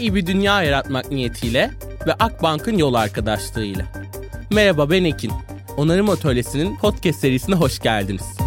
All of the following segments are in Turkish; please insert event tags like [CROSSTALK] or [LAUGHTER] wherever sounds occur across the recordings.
iyi bir dünya yaratmak niyetiyle ve Akbank'ın yol arkadaşlığıyla. Merhaba ben Ekin. Onarım Atölyesi'nin podcast serisine hoş geldiniz.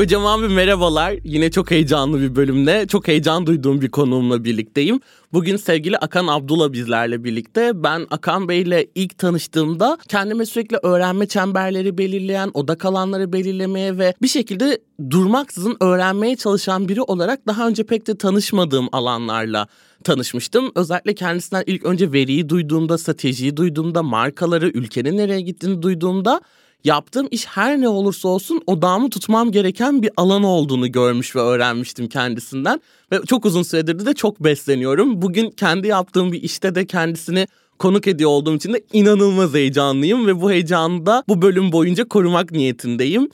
Kocaman bir merhabalar. Yine çok heyecanlı bir bölümde, çok heyecan duyduğum bir konuğumla birlikteyim. Bugün sevgili Akan Abdullah bizlerle birlikte. Ben Akan Bey ile ilk tanıştığımda kendime sürekli öğrenme çemberleri belirleyen, odak alanları belirlemeye ve bir şekilde durmaksızın öğrenmeye çalışan biri olarak daha önce pek de tanışmadığım alanlarla tanışmıştım. Özellikle kendisinden ilk önce veriyi duyduğumda, stratejiyi duyduğumda, markaları, ülkenin nereye gittiğini duyduğumda yaptığım iş her ne olursa olsun odağımı tutmam gereken bir alan olduğunu görmüş ve öğrenmiştim kendisinden. Ve çok uzun süredir de çok besleniyorum. Bugün kendi yaptığım bir işte de kendisini konuk ediyor olduğum için de inanılmaz heyecanlıyım ve bu heyecanı da bu bölüm boyunca korumak niyetindeyim.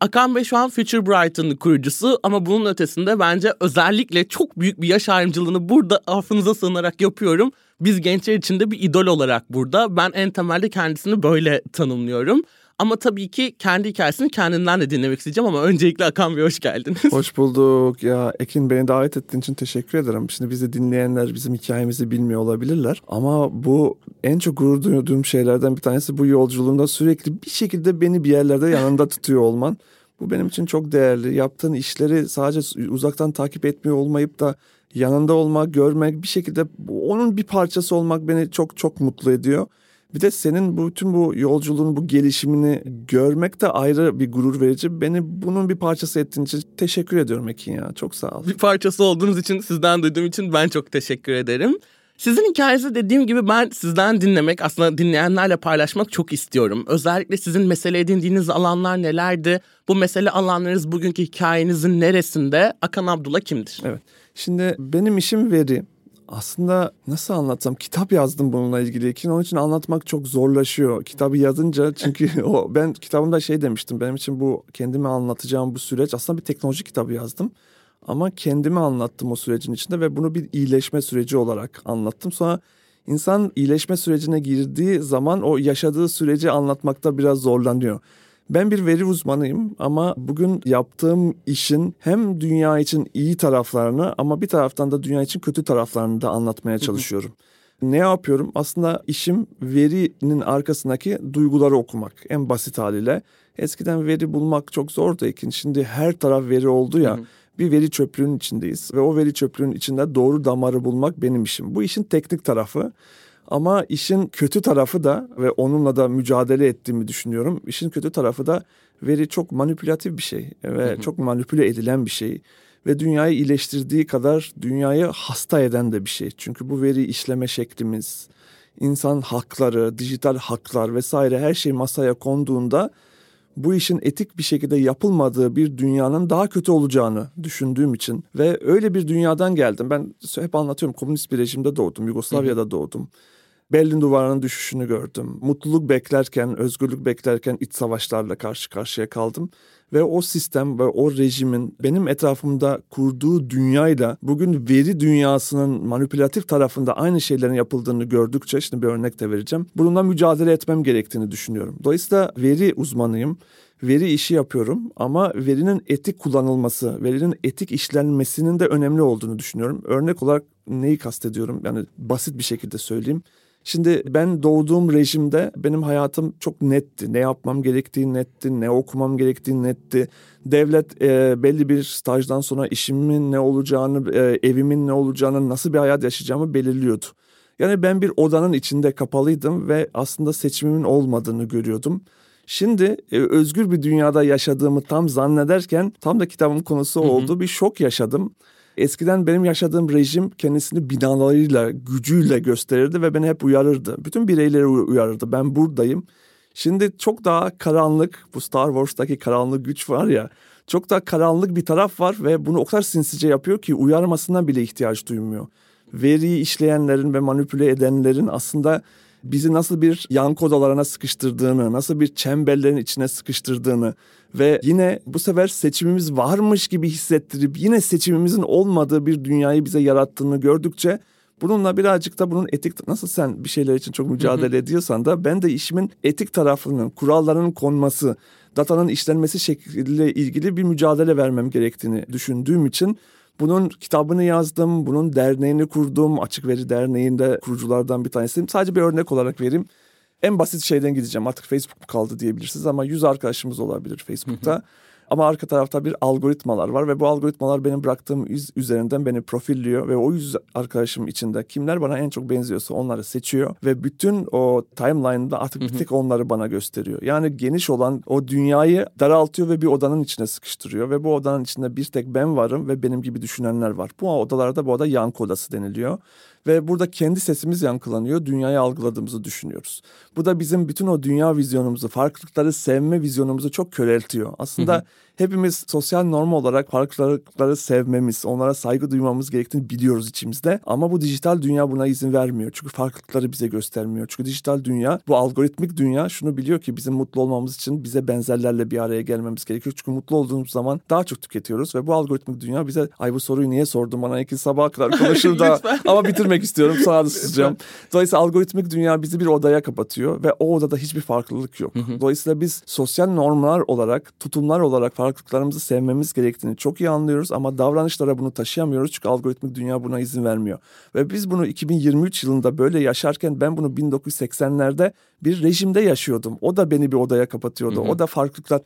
Akan Bey şu an Future Brighton'ın kurucusu ama bunun ötesinde bence özellikle çok büyük bir yaş ayrımcılığını burada affınıza sığınarak yapıyorum. Biz gençler için de bir idol olarak burada. Ben en temelde kendisini böyle tanımlıyorum. Ama tabii ki kendi hikayesini kendinden de dinlemek isteyeceğim ama öncelikle Akan Bey hoş geldiniz. Hoş bulduk. Ya Ekin beni davet ettiğin için teşekkür ederim. Şimdi bizi dinleyenler bizim hikayemizi bilmiyor olabilirler. Ama bu en çok gurur duyduğum şeylerden bir tanesi bu yolculuğunda sürekli bir şekilde beni bir yerlerde yanında tutuyor olman. Bu benim için çok değerli. Yaptığın işleri sadece uzaktan takip etmiyor olmayıp da yanında olmak, görmek, bir şekilde onun bir parçası olmak beni çok çok mutlu ediyor. Bir de senin bu bütün bu yolculuğun bu gelişimini görmek de ayrı bir gurur verici. Beni bunun bir parçası ettiğin için teşekkür ediyorum Ekin ya. Çok sağ ol. Bir parçası olduğunuz için sizden duyduğum için ben çok teşekkür ederim. Sizin hikayenizi dediğim gibi ben sizden dinlemek aslında dinleyenlerle paylaşmak çok istiyorum. Özellikle sizin mesele edindiğiniz alanlar nelerdi? Bu mesele alanlarınız bugünkü hikayenizin neresinde? Akan Abdullah kimdir? Evet. Şimdi benim işim veri aslında nasıl anlatsam kitap yazdım bununla ilgili. Onun için anlatmak çok zorlaşıyor. Kitabı yazınca çünkü [LAUGHS] o ben kitabımda şey demiştim. Benim için bu kendimi anlatacağım bu süreç aslında bir teknoloji kitabı yazdım. Ama kendimi anlattım o sürecin içinde ve bunu bir iyileşme süreci olarak anlattım. Sonra insan iyileşme sürecine girdiği zaman o yaşadığı süreci anlatmakta biraz zorlanıyor. Ben bir veri uzmanıyım ama bugün yaptığım işin hem dünya için iyi taraflarını ama bir taraftan da dünya için kötü taraflarını da anlatmaya çalışıyorum. ne yapıyorum? Aslında işim verinin arkasındaki duyguları okumak en basit haliyle. Eskiden veri bulmak çok zordu Ekin. Şimdi her taraf veri oldu ya. bir veri çöplüğünün içindeyiz ve o veri çöplüğünün içinde doğru damarı bulmak benim işim. Bu işin teknik tarafı. Ama işin kötü tarafı da ve onunla da mücadele ettiğimi düşünüyorum. İşin kötü tarafı da veri çok manipülatif bir şey ve hı hı. çok manipüle edilen bir şey ve dünyayı iyileştirdiği kadar dünyayı hasta eden de bir şey. Çünkü bu veri işleme şeklimiz, insan hakları, dijital haklar vesaire her şey masaya konduğunda bu işin etik bir şekilde yapılmadığı bir dünyanın daha kötü olacağını düşündüğüm için ve öyle bir dünyadan geldim. Ben hep anlatıyorum komünist bir rejimde doğdum, Yugoslavya'da doğdum. Berlin duvarının düşüşünü gördüm. Mutluluk beklerken, özgürlük beklerken iç savaşlarla karşı karşıya kaldım. Ve o sistem ve o rejimin benim etrafımda kurduğu dünyayla bugün veri dünyasının manipülatif tarafında aynı şeylerin yapıldığını gördükçe, şimdi bir örnek de vereceğim. Bununla mücadele etmem gerektiğini düşünüyorum. Dolayısıyla veri uzmanıyım veri işi yapıyorum ama verinin etik kullanılması, verinin etik işlenmesinin de önemli olduğunu düşünüyorum. Örnek olarak neyi kastediyorum? Yani basit bir şekilde söyleyeyim. Şimdi ben doğduğum rejimde benim hayatım çok netti. Ne yapmam gerektiği netti, ne okumam gerektiği netti. Devlet e, belli bir stajdan sonra işimin ne olacağını, e, evimin ne olacağını, nasıl bir hayat yaşayacağımı belirliyordu. Yani ben bir odanın içinde kapalıydım ve aslında seçimimin olmadığını görüyordum. Şimdi e, özgür bir dünyada yaşadığımı tam zannederken tam da kitabın konusu oldu. Bir şok yaşadım. Eskiden benim yaşadığım rejim kendisini binalarıyla, gücüyle gösterirdi ve beni hep uyarırdı. Bütün bireyleri uyarırdı. Ben buradayım. Şimdi çok daha karanlık, bu Star Wars'taki karanlık güç var ya, çok daha karanlık bir taraf var ve bunu o kadar sinsice yapıyor ki uyarmasına bile ihtiyaç duymuyor. Veriyi işleyenlerin ve manipüle edenlerin aslında bizi nasıl bir yankı odalarına sıkıştırdığını, nasıl bir çemberlerin içine sıkıştırdığını ve yine bu sefer seçimimiz varmış gibi hissettirip yine seçimimizin olmadığı bir dünyayı bize yarattığını gördükçe Bununla birazcık da bunun etik nasıl sen bir şeyler için çok mücadele ediyorsan da ben de işimin etik tarafının, kurallarının konması, datanın işlenmesi şekliyle ilgili bir mücadele vermem gerektiğini düşündüğüm için bunun kitabını yazdım, bunun derneğini kurdum. Açık Veri Derneği'nde kuruculardan bir tanesiyim. Sadece bir örnek olarak vereyim. En basit şeyden gideceğim. Artık Facebook mu kaldı diyebilirsiniz ama 100 arkadaşımız olabilir Facebook'ta. Ama arka tarafta bir algoritmalar var ve bu algoritmalar benim bıraktığım yüz üzerinden beni profilliyor ve o yüz arkadaşım içinde kimler bana en çok benziyorsa onları seçiyor ve bütün o timeline'da artık bir tek onları bana gösteriyor. Yani geniş olan o dünyayı daraltıyor ve bir odanın içine sıkıştırıyor ve bu odanın içinde bir tek ben varım ve benim gibi düşünenler var. Bu odalarda bu oda yankı odası deniliyor ve burada kendi sesimiz yankılanıyor. Dünyayı algıladığımızı düşünüyoruz. Bu da bizim bütün o dünya vizyonumuzu, farklılıkları sevme vizyonumuzu çok köreltiyor. Aslında hı hı. Hepimiz sosyal norm olarak farklılıkları sevmemiz, onlara saygı duymamız gerektiğini biliyoruz içimizde. Ama bu dijital dünya buna izin vermiyor. Çünkü farklılıkları bize göstermiyor. Çünkü dijital dünya, bu algoritmik dünya şunu biliyor ki bizim mutlu olmamız için bize benzerlerle bir araya gelmemiz gerekiyor. Çünkü mutlu olduğumuz zaman daha çok tüketiyoruz ve bu algoritmik dünya bize ay bu soruyu niye sordun bana iki sabaha kadar [LAUGHS] konuşur da ama bitirmek istiyorum sonra da susacağım. Dolayısıyla algoritmik dünya bizi bir odaya kapatıyor ve o odada hiçbir farklılık yok. Dolayısıyla biz sosyal normlar olarak, tutumlar olarak farklılıklarımızı sevmemiz gerektiğini çok iyi anlıyoruz ama davranışlara bunu taşıyamıyoruz çünkü algoritmik dünya buna izin vermiyor. Ve biz bunu 2023 yılında böyle yaşarken ben bunu 1980'lerde bir rejimde yaşıyordum. O da beni bir odaya kapatıyordu. Hı hı. O da farklılıklar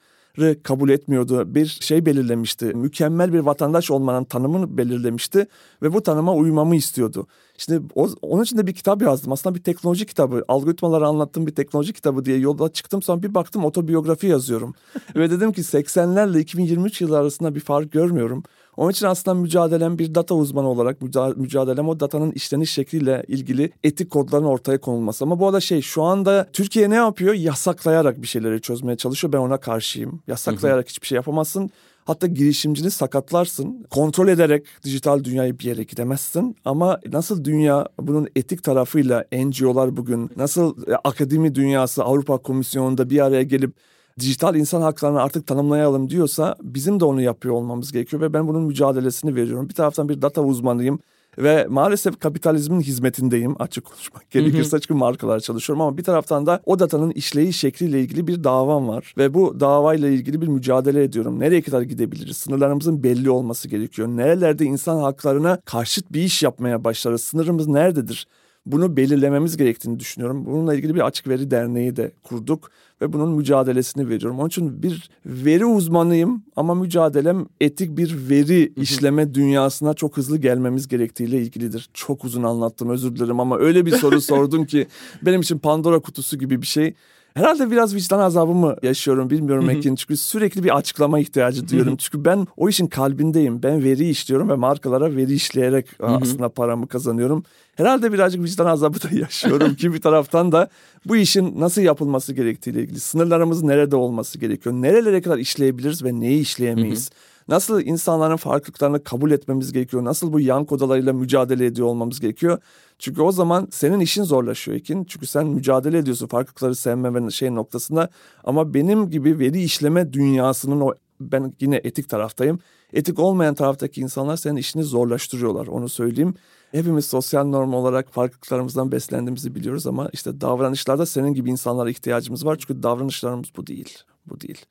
kabul etmiyordu. Bir şey belirlemişti. Mükemmel bir vatandaş olmanın tanımını belirlemişti ve bu tanıma uymamı istiyordu. Şimdi o, onun için de bir kitap yazdım. Aslında bir teknoloji kitabı. Algoritmaları anlattığım bir teknoloji kitabı diye yolda çıktım. Sonra bir baktım otobiyografi yazıyorum. [LAUGHS] ve dedim ki 80'lerle 2023 yılı arasında bir fark görmüyorum. Onun için aslında mücadelem bir data uzmanı olarak mücadelem o datanın işleniş şekliyle ilgili etik kodların ortaya konulması. Ama bu arada şey şu anda Türkiye ne yapıyor? Yasaklayarak bir şeyleri çözmeye çalışıyor. Ben ona karşıyım. Yasaklayarak hiçbir şey yapamazsın. Hatta girişimcini sakatlarsın. Kontrol ederek dijital dünyayı bir yere gidemezsin. Ama nasıl dünya bunun etik tarafıyla NGO'lar bugün nasıl e, akademi dünyası Avrupa Komisyonu'nda bir araya gelip dijital insan haklarını artık tanımlayalım diyorsa bizim de onu yapıyor olmamız gerekiyor ve ben bunun mücadelesini veriyorum. Bir taraftan bir data uzmanıyım ve maalesef kapitalizmin hizmetindeyim açık konuşmak gerekirse çünkü markalar çalışıyorum ama bir taraftan da o datanın işleyiş şekliyle ilgili bir davam var ve bu davayla ilgili bir mücadele ediyorum. Nereye kadar gidebiliriz? Sınırlarımızın belli olması gerekiyor. Nerelerde insan haklarına karşıt bir iş yapmaya başlarız? Sınırımız nerededir? Bunu belirlememiz gerektiğini düşünüyorum. Bununla ilgili bir açık veri derneği de kurduk ve bunun mücadelesini veriyorum. Onun için bir veri uzmanıyım ama mücadelem etik bir veri işleme dünyasına çok hızlı gelmemiz gerektiğiyle ilgilidir. Çok uzun anlattım özür dilerim ama öyle bir soru [LAUGHS] sordum ki benim için Pandora kutusu gibi bir şey. Herhalde biraz vicdan azabı mı yaşıyorum bilmiyorum Ekin. Çünkü sürekli bir açıklama ihtiyacı duyuyorum. Çünkü ben o işin kalbindeyim. Ben veri işliyorum ve markalara veri işleyerek aslında paramı kazanıyorum. Herhalde birazcık vicdan azabı da [LAUGHS] yaşıyorum ki bir taraftan da bu işin nasıl yapılması gerektiğiyle ilgili sınırlarımız nerede olması gerekiyor? Nerelere kadar işleyebiliriz ve neyi işleyemeyiz? Nasıl insanların farklılıklarını kabul etmemiz gerekiyor? Nasıl bu yan kodalarıyla mücadele ediyor olmamız gerekiyor? Çünkü o zaman senin işin zorlaşıyor Ekin. Çünkü sen mücadele ediyorsun farklılıkları sevme ve şey noktasında. Ama benim gibi veri işleme dünyasının o ben yine etik taraftayım. Etik olmayan taraftaki insanlar senin işini zorlaştırıyorlar onu söyleyeyim. Hepimiz sosyal norm olarak farklılıklarımızdan beslendiğimizi biliyoruz ama işte davranışlarda senin gibi insanlara ihtiyacımız var. Çünkü davranışlarımız bu değil. Bu değil.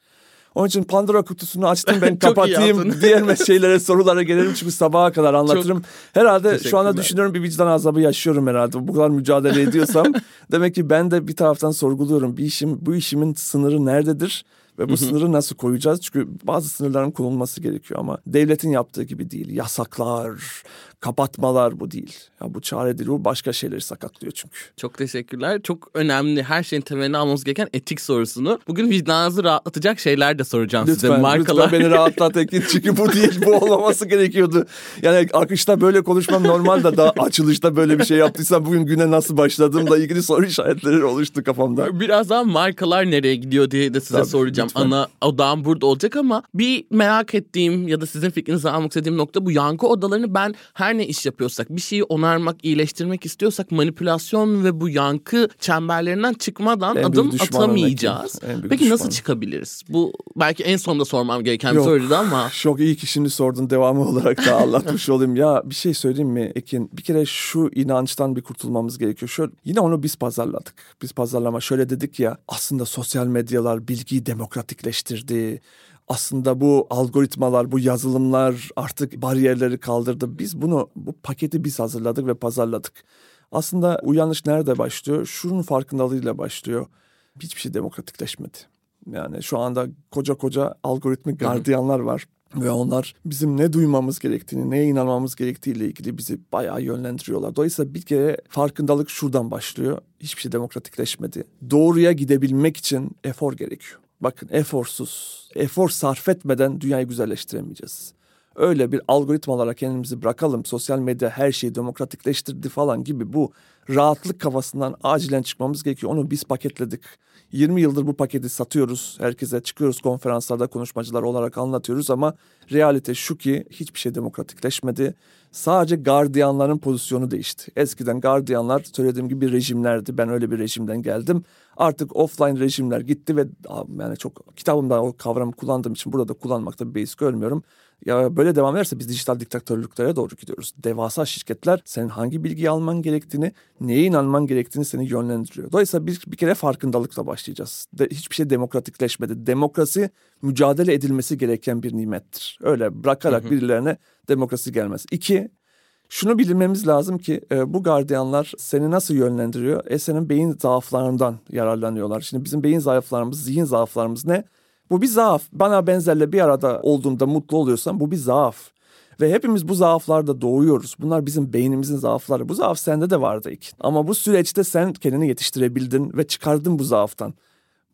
Onun için Pandora kutusunu açtım ben [LAUGHS] kapatayım. Diğer [LAUGHS] şeylere sorulara gelirim çünkü sabaha kadar anlatırım. Çok herhalde şu anda düşünüyorum bir vicdan azabı yaşıyorum herhalde. Bu kadar mücadele ediyorsam. [LAUGHS] demek ki ben de bir taraftan sorguluyorum. Bir işim bu işimin sınırı nerededir? Ve bu sınırı nasıl koyacağız? Çünkü bazı sınırların konulması gerekiyor ama devletin yaptığı gibi değil. Yasaklar, kapatmalar bu değil. Ya bu çare değil. Bu başka şeyleri sakatlıyor çünkü. Çok teşekkürler. Çok önemli. Her şeyin temelini almamız gereken etik sorusunu. Bugün vicdanınızı rahatlatacak şeyler de soracağım lütfen, size. Markalar. Lütfen beni [LAUGHS] rahatlat Ekin. Çünkü bu değil. Bu olmaması gerekiyordu. Yani akışta böyle konuşmam normal da daha açılışta böyle bir şey yaptıysam bugün güne nasıl başladığımla ilgili soru işaretleri oluştu kafamda. Birazdan markalar nereye gidiyor diye de size Tabii, soracağım. Lütfen. Ana odağım burada olacak ama bir merak ettiğim ya da sizin fikrinizi almak istediğim nokta bu yankı odalarını ben her her ne iş yapıyorsak bir şeyi onarmak, iyileştirmek istiyorsak manipülasyon ve bu yankı çemberlerinden çıkmadan En adım atamayacağız. En Peki nasıl çıkabiliriz? Bu belki en sonunda sormam gereken bir soruydu ama [LAUGHS] Çok iyi ki şimdi sordun devamı olarak da anlatmış [LAUGHS] olayım. Ya bir şey söyleyeyim mi Ekin? Bir kere şu inançtan bir kurtulmamız gerekiyor. Şöyle, yine onu biz pazarladık. Biz pazarlama şöyle dedik ya aslında sosyal medyalar bilgiyi demokratikleştirdi. Aslında bu algoritmalar, bu yazılımlar artık bariyerleri kaldırdı. Biz bunu, bu paketi biz hazırladık ve pazarladık. Aslında uyanış nerede başlıyor? Şunun farkındalığıyla başlıyor. Hiçbir şey demokratikleşmedi. Yani şu anda koca koca algoritmik gardiyanlar var. Ve onlar bizim ne duymamız gerektiğini, neye inanmamız gerektiğiyle ilgili bizi bayağı yönlendiriyorlar. Dolayısıyla bir kere farkındalık şuradan başlıyor. Hiçbir şey demokratikleşmedi. Doğruya gidebilmek için efor gerekiyor. Bakın eforsuz, efor sarf etmeden dünyayı güzelleştiremeyeceğiz. Öyle bir algoritmalara kendimizi bırakalım. Sosyal medya her şeyi demokratikleştirdi falan gibi bu rahatlık kafasından acilen çıkmamız gerekiyor. Onu biz paketledik. 20 yıldır bu paketi satıyoruz. Herkese çıkıyoruz konferanslarda konuşmacılar olarak anlatıyoruz ama realite şu ki hiçbir şey demokratikleşmedi. Sadece gardiyanların pozisyonu değişti. Eskiden gardiyanlar söylediğim gibi rejimlerdi. Ben öyle bir rejimden geldim. Artık offline rejimler gitti ve yani çok kitabımda o kavramı kullandığım için burada da kullanmakta bir beis görmüyorum. Ya böyle devam ederse biz dijital diktatörlüklere doğru gidiyoruz. Devasa şirketler senin hangi bilgiyi alman gerektiğini, neye inanman gerektiğini seni yönlendiriyor. Dolayısıyla bir, bir kere farkındalıkla başlayacağız. De, hiçbir şey demokratikleşmedi. Demokrasi mücadele edilmesi gereken bir nimettir. Öyle bırakarak Hı hı. birilerine demokrasi gelmez. İki, şunu bilmemiz lazım ki e, bu gardiyanlar seni nasıl yönlendiriyor? E senin beyin zaaflarından yararlanıyorlar. Şimdi bizim beyin zaaflarımız, zihin zaaflarımız ne? Bu bir zaaf. Bana benzerle bir arada olduğunda mutlu oluyorsan bu bir zaaf. Ve hepimiz bu zaaflarda doğuyoruz. Bunlar bizim beynimizin zaafları. Bu zaaf sende de vardı ilk. Ama bu süreçte sen kendini yetiştirebildin ve çıkardın bu zaaftan.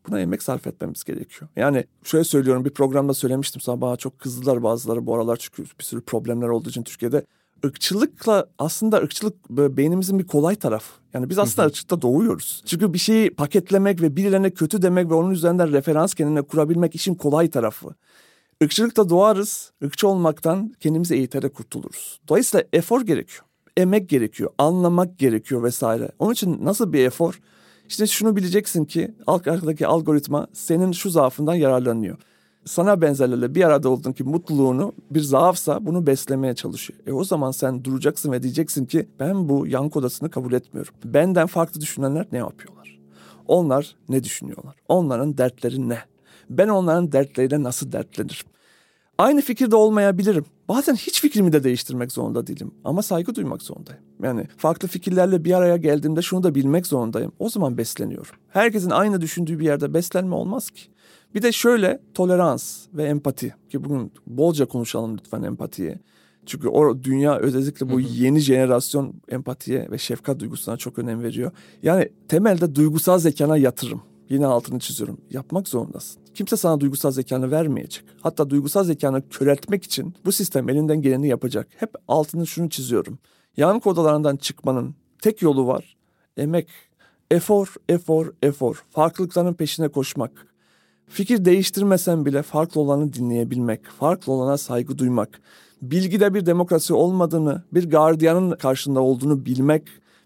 Buna emek sarf etmemiz gerekiyor. Yani şöyle söylüyorum bir programda söylemiştim sana bana çok kızdılar bazıları bu aralar çünkü bir sürü problemler olduğu için Türkiye'de. Irkçılıkla aslında ırkçılık beynimizin bir kolay tarafı. Yani biz aslında ırkçılıkta doğuyoruz. Çünkü bir şeyi paketlemek ve birilerine kötü demek ve onun üzerinden referans kendine kurabilmek işin kolay tarafı. Irkçılıkta doğarız, ırkçı olmaktan kendimizi eğiterek kurtuluruz. Dolayısıyla efor gerekiyor, emek gerekiyor, anlamak gerekiyor vesaire. Onun için nasıl bir efor? İşte şunu bileceksin ki arkadaki algoritma senin şu zaafından yararlanıyor. Sana benzerlerle bir arada oldun ki mutluluğunu bir zaafsa bunu beslemeye çalışıyor. E o zaman sen duracaksın ve diyeceksin ki ben bu yankı odasını kabul etmiyorum. Benden farklı düşünenler ne yapıyorlar? Onlar ne düşünüyorlar? Onların dertleri ne? Ben onların dertleriyle nasıl dertlenirim? Aynı fikirde olmayabilirim. Bazen hiç fikrimi de değiştirmek zorunda değilim. Ama saygı duymak zorundayım. Yani farklı fikirlerle bir araya geldiğimde şunu da bilmek zorundayım. O zaman besleniyorum. Herkesin aynı düşündüğü bir yerde beslenme olmaz ki. Bir de şöyle tolerans ve empati ki bugün bolca konuşalım lütfen empatiye. Çünkü o dünya özellikle bu yeni jenerasyon empatiye ve şefkat duygusuna çok önem veriyor. Yani temelde duygusal zekana yatırım. Yine altını çiziyorum. Yapmak zorundasın. Kimse sana duygusal zekanı vermeyecek. Hatta duygusal zekanı köreltmek için bu sistem elinden geleni yapacak. Hep altını şunu çiziyorum. Yankı odalarından çıkmanın tek yolu var. Emek, efor, efor, efor. Farklılıkların peşine koşmak. Fikir değiştirmesen bile farklı olanı dinleyebilmek, farklı olana saygı duymak, bilgide bir demokrasi olmadığını, bir gardiyanın karşında olduğunu bilmek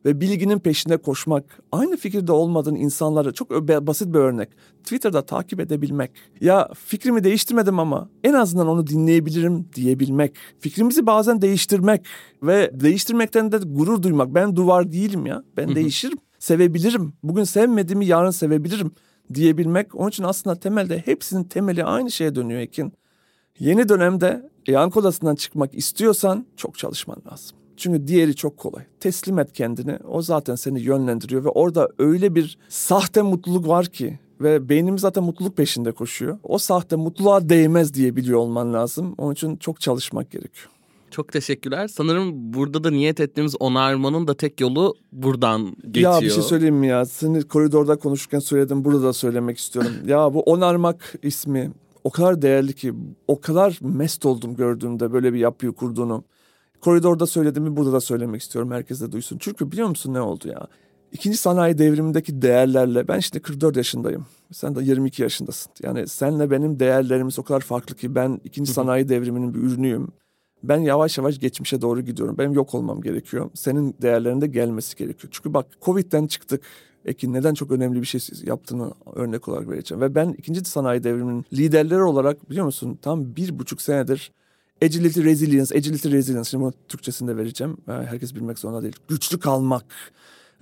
ve bilginin peşinde koşmak, aynı fikirde olmadığın insanları çok basit bir örnek. Twitter'da takip edebilmek. Ya fikrimi değiştirmedim ama en azından onu dinleyebilirim diyebilmek. Fikrimizi bazen değiştirmek ve değiştirmekten de gurur duymak. Ben duvar değilim ya. Ben değişirim. Sevebilirim. Bugün sevmediğimi yarın sevebilirim diyebilmek. Onun için aslında temelde hepsinin temeli aynı şeye dönüyor Ekin. Yeni dönemde yankı odasından çıkmak istiyorsan çok çalışman lazım. Çünkü diğeri çok kolay. Teslim et kendini. O zaten seni yönlendiriyor ve orada öyle bir sahte mutluluk var ki ve beynimiz zaten mutluluk peşinde koşuyor. O sahte mutluluğa değmez diye biliyor olman lazım. Onun için çok çalışmak gerekiyor. Çok teşekkürler. Sanırım burada da niyet ettiğimiz onarmanın da tek yolu buradan geçiyor. Ya bir şey söyleyeyim mi ya? Seni koridorda konuşurken söyledim. Burada da söylemek istiyorum. [LAUGHS] ya bu onarmak ismi o kadar değerli ki o kadar mest oldum gördüğümde böyle bir yapıyı kurduğunu. Koridorda söylediğimi burada da söylemek istiyorum. Herkes de duysun. Çünkü biliyor musun ne oldu ya? İkinci sanayi devrimindeki değerlerle ben şimdi 44 yaşındayım. Sen de 22 yaşındasın. Yani senle benim değerlerimiz o kadar farklı ki ben ikinci sanayi devriminin bir ürünüyüm. Ben yavaş yavaş geçmişe doğru gidiyorum. Benim yok olmam gerekiyor. Senin değerlerinde gelmesi gerekiyor. Çünkü bak Covid'den çıktık. Ekin neden çok önemli bir şey yaptığını örnek olarak vereceğim. Ve ben ikinci sanayi devriminin liderleri olarak biliyor musun tam bir buçuk senedir agility resilience, agility resilience şimdi bunu Türkçesinde vereceğim. Herkes bilmek zorunda değil. Güçlü kalmak,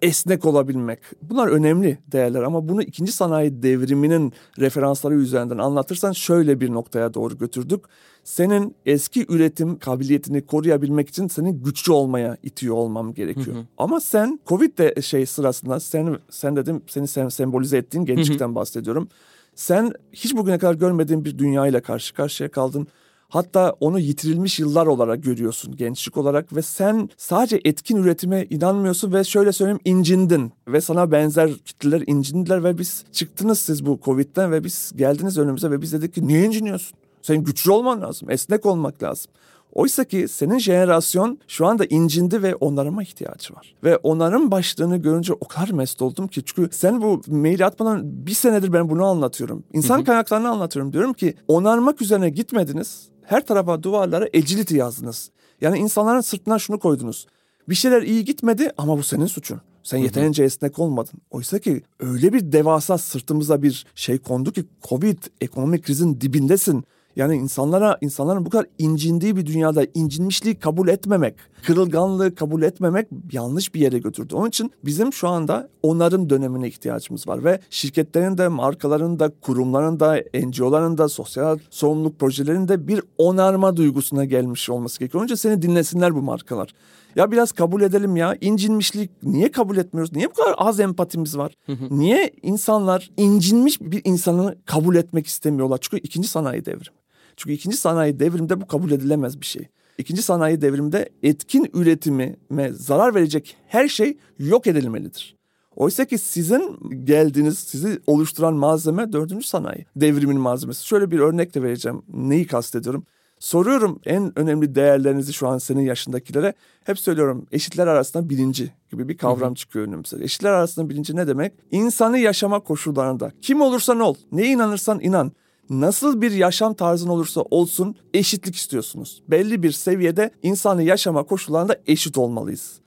esnek olabilmek. Bunlar önemli değerler ama bunu ikinci sanayi devriminin referansları üzerinden anlatırsan şöyle bir noktaya doğru götürdük. Senin eski üretim kabiliyetini koruyabilmek için senin güçlü olmaya itiyor olmam gerekiyor. Hı hı. Ama sen Covid de şey sırasında sen sen dedim seni sen sembolize ettiğin gençlikten bahsediyorum. Sen hiç bugüne kadar görmediğin bir dünya ile karşı karşıya kaldın. Hatta onu yitirilmiş yıllar olarak görüyorsun gençlik olarak ve sen sadece etkin üretime inanmıyorsun ve şöyle söyleyeyim incindin ve sana benzer kitleler incindiler ve biz çıktınız siz bu Covid'den ve biz geldiniz önümüze ve biz dedik ki niye inciniyorsun? Senin güçlü olman lazım, esnek olmak lazım. Oysa ki senin jenerasyon şu anda incindi ve onarıma ihtiyacı var. Ve onarım başlığını görünce o kadar mest oldum ki. Çünkü sen bu maili atmadan bir senedir ben bunu anlatıyorum. İnsan hı hı. kaynaklarını anlatıyorum. Diyorum ki onarmak üzerine gitmediniz her tarafa duvarlara agility yazdınız. Yani insanların sırtına şunu koydunuz. Bir şeyler iyi gitmedi ama bu senin suçun. Sen yeterince esnek olmadın. Oysa ki öyle bir devasa sırtımıza bir şey kondu ki Covid ekonomik krizin dibindesin. Yani insanlara insanların bu kadar incindiği bir dünyada incinmişliği kabul etmemek, kırılganlığı kabul etmemek yanlış bir yere götürdü. Onun için bizim şu anda onarım dönemine ihtiyacımız var ve şirketlerin de, markaların da, kurumların da, NGO'ların da, sosyal sorumluluk projelerinin de bir onarma duygusuna gelmiş olması gerekiyor. Önce seni dinlesinler bu markalar. Ya biraz kabul edelim ya. İncinmişlik niye kabul etmiyoruz? Niye bu kadar az empatimiz var? Niye insanlar incinmiş bir insanı kabul etmek istemiyorlar? Çünkü ikinci sanayi devrimi. Çünkü ikinci sanayi devrimde bu kabul edilemez bir şey. İkinci sanayi devrimde etkin üretime zarar verecek her şey yok edilmelidir. Oysa ki sizin geldiğiniz, sizi oluşturan malzeme dördüncü sanayi devrimin malzemesi. Şöyle bir örnek de vereceğim. Neyi kastediyorum? Soruyorum en önemli değerlerinizi şu an senin yaşındakilere. Hep söylüyorum eşitler arasında bilinci gibi bir kavram Hı-hı. çıkıyor önümüze. Eşitler arasında bilinci ne demek? İnsanı yaşama koşullarında kim olursan ol, neye inanırsan inan nasıl bir yaşam tarzın olursa olsun eşitlik istiyorsunuz. Belli bir seviyede insanı yaşama koşullarında eşit olmalıyız.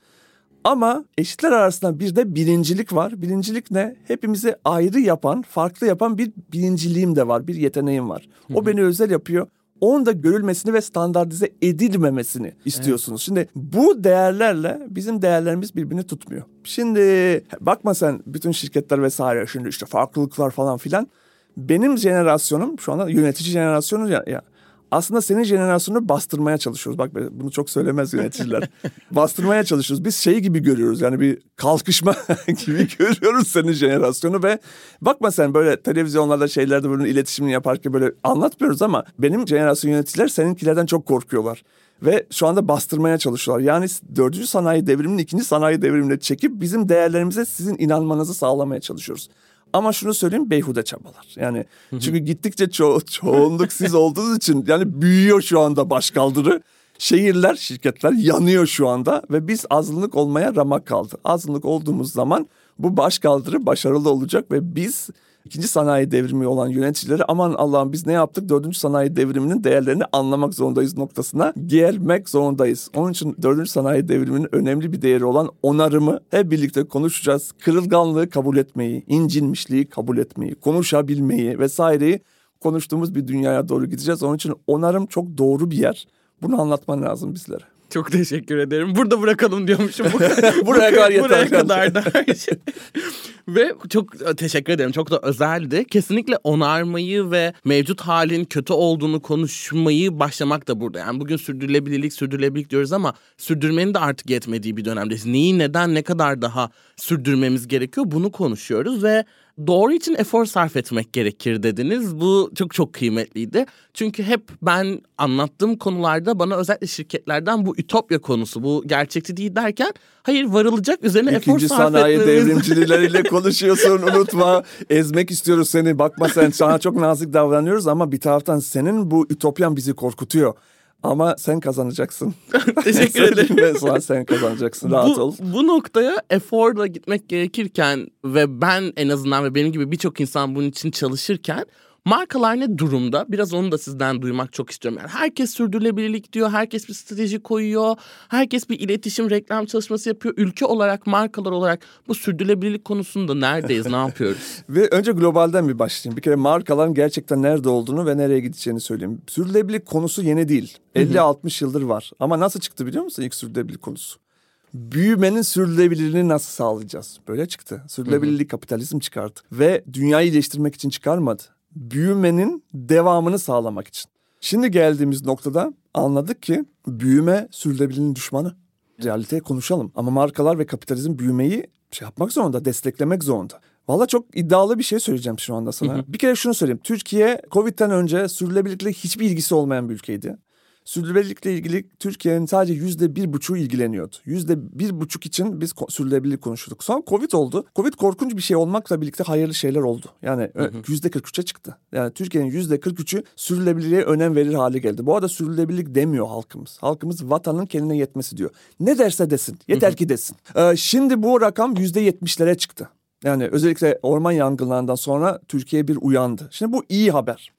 Ama eşitler arasında bir de birincilik var. Birincilik ne? Hepimizi ayrı yapan, farklı yapan bir birinciliğim de var, bir yeteneğim var. O beni özel yapıyor. Onun da görülmesini ve standartize edilmemesini istiyorsunuz. Evet. Şimdi bu değerlerle bizim değerlerimiz birbirini tutmuyor. Şimdi bakma sen bütün şirketler vesaire şimdi işte farklılıklar falan filan benim jenerasyonum şu anda yönetici jenerasyonu ya, ya aslında senin jenerasyonunu bastırmaya çalışıyoruz. Bak bunu çok söylemez yöneticiler. [LAUGHS] bastırmaya çalışıyoruz. Biz şey gibi görüyoruz yani bir kalkışma [LAUGHS] gibi görüyoruz senin jenerasyonu ve bakma sen böyle televizyonlarda şeylerde böyle iletişimini yaparken böyle anlatmıyoruz ama benim jenerasyon yöneticiler seninkilerden çok korkuyorlar. Ve şu anda bastırmaya çalışıyorlar. Yani dördüncü sanayi devriminin ikinci sanayi devrimine çekip bizim değerlerimize sizin inanmanızı sağlamaya çalışıyoruz. Ama şunu söyleyeyim beyhude çabalar. Yani çünkü gittikçe ço çoğunluk siz olduğunuz için yani büyüyor şu anda başkaldırı. Şehirler, şirketler yanıyor şu anda ve biz azınlık olmaya ramak kaldı. Azınlık olduğumuz zaman bu başkaldırı başarılı olacak ve biz ikinci sanayi devrimi olan yöneticileri aman Allah'ım biz ne yaptık dördüncü sanayi devriminin değerlerini anlamak zorundayız noktasına gelmek zorundayız. Onun için dördüncü sanayi devriminin önemli bir değeri olan onarımı hep birlikte konuşacağız. Kırılganlığı kabul etmeyi, incinmişliği kabul etmeyi, konuşabilmeyi vesaireyi konuştuğumuz bir dünyaya doğru gideceğiz. Onun için onarım çok doğru bir yer. Bunu anlatman lazım bizlere. Çok teşekkür ederim. Burada bırakalım diyormuşum. [LAUGHS] buraya kadar yeter. Buraya kadar da. ve çok teşekkür ederim. Çok da özeldi. Kesinlikle onarmayı ve mevcut halin kötü olduğunu konuşmayı başlamak da burada. Yani bugün sürdürülebilirlik, sürdürülebilirlik diyoruz ama sürdürmenin de artık yetmediği bir dönemdeyiz. Neyi, neden, ne kadar daha sürdürmemiz gerekiyor bunu konuşuyoruz ve doğru için efor sarf etmek gerekir dediniz. Bu çok çok kıymetliydi. Çünkü hep ben anlattığım konularda bana özellikle şirketlerden bu ütopya konusu, bu gerçekçi değil derken hayır varılacak üzerine İkinci efor sarf etmemiz. İkinci sanayi devrimcileriyle [LAUGHS] konuşuyorsun unutma. Ezmek istiyoruz seni. Bakma sen sana çok nazik davranıyoruz ama bir taraftan senin bu ütopyan bizi korkutuyor. Ama sen kazanacaksın. [LAUGHS] Teşekkür ederim. Ve sen kazanacaksın rahat bu, ol. Bu noktaya eforla gitmek gerekirken ve ben en azından ve benim gibi birçok insan bunun için çalışırken Markalar ne durumda? Biraz onu da sizden duymak çok istiyorum. Yani herkes sürdürülebilirlik diyor, herkes bir strateji koyuyor, herkes bir iletişim, reklam çalışması yapıyor. Ülke olarak, markalar olarak bu sürdürülebilirlik konusunda neredeyiz, ne [LAUGHS] yapıyoruz? ve önce globalden bir başlayayım. Bir kere markaların gerçekten nerede olduğunu ve nereye gideceğini söyleyeyim. Sürdürülebilirlik konusu yeni değil. 50-60 yıldır var. Ama nasıl çıktı biliyor musun ilk sürdürülebilirlik konusu? büyümenin sürdürülebilirliğini nasıl sağlayacağız? Böyle çıktı. Sürdürülebilirlik kapitalizm çıkardı. Ve dünyayı iyileştirmek için çıkarmadı. Büyümenin devamını sağlamak için. Şimdi geldiğimiz noktada anladık ki büyüme sürdürülebilirliğin düşmanı. Realite konuşalım. Ama markalar ve kapitalizm büyümeyi şey yapmak zorunda, desteklemek zorunda. Valla çok iddialı bir şey söyleyeceğim şu anda sana. Hı hı. Bir kere şunu söyleyeyim. Türkiye Covid'den önce sürdürülebilirlikle hiçbir ilgisi olmayan bir ülkeydi sürdürülebilirlikle ilgili Türkiye'nin sadece yüzde bir buçuğu ilgileniyordu. Yüzde bir buçuk için biz sürdürülebilirlik konuşuyorduk. Sonra Covid oldu. Covid korkunç bir şey olmakla birlikte hayırlı şeyler oldu. Yani yüzde kırk üçe çıktı. Yani Türkiye'nin yüzde kırk üçü sürdürülebilirliğe önem verir hale geldi. Bu arada sürdürülebilirlik demiyor halkımız. Halkımız vatanın kendine yetmesi diyor. Ne derse desin. Yeter ki desin. Ee, şimdi bu rakam yüzde yetmişlere çıktı. Yani özellikle orman yangınlarından sonra Türkiye bir uyandı. Şimdi bu iyi haber.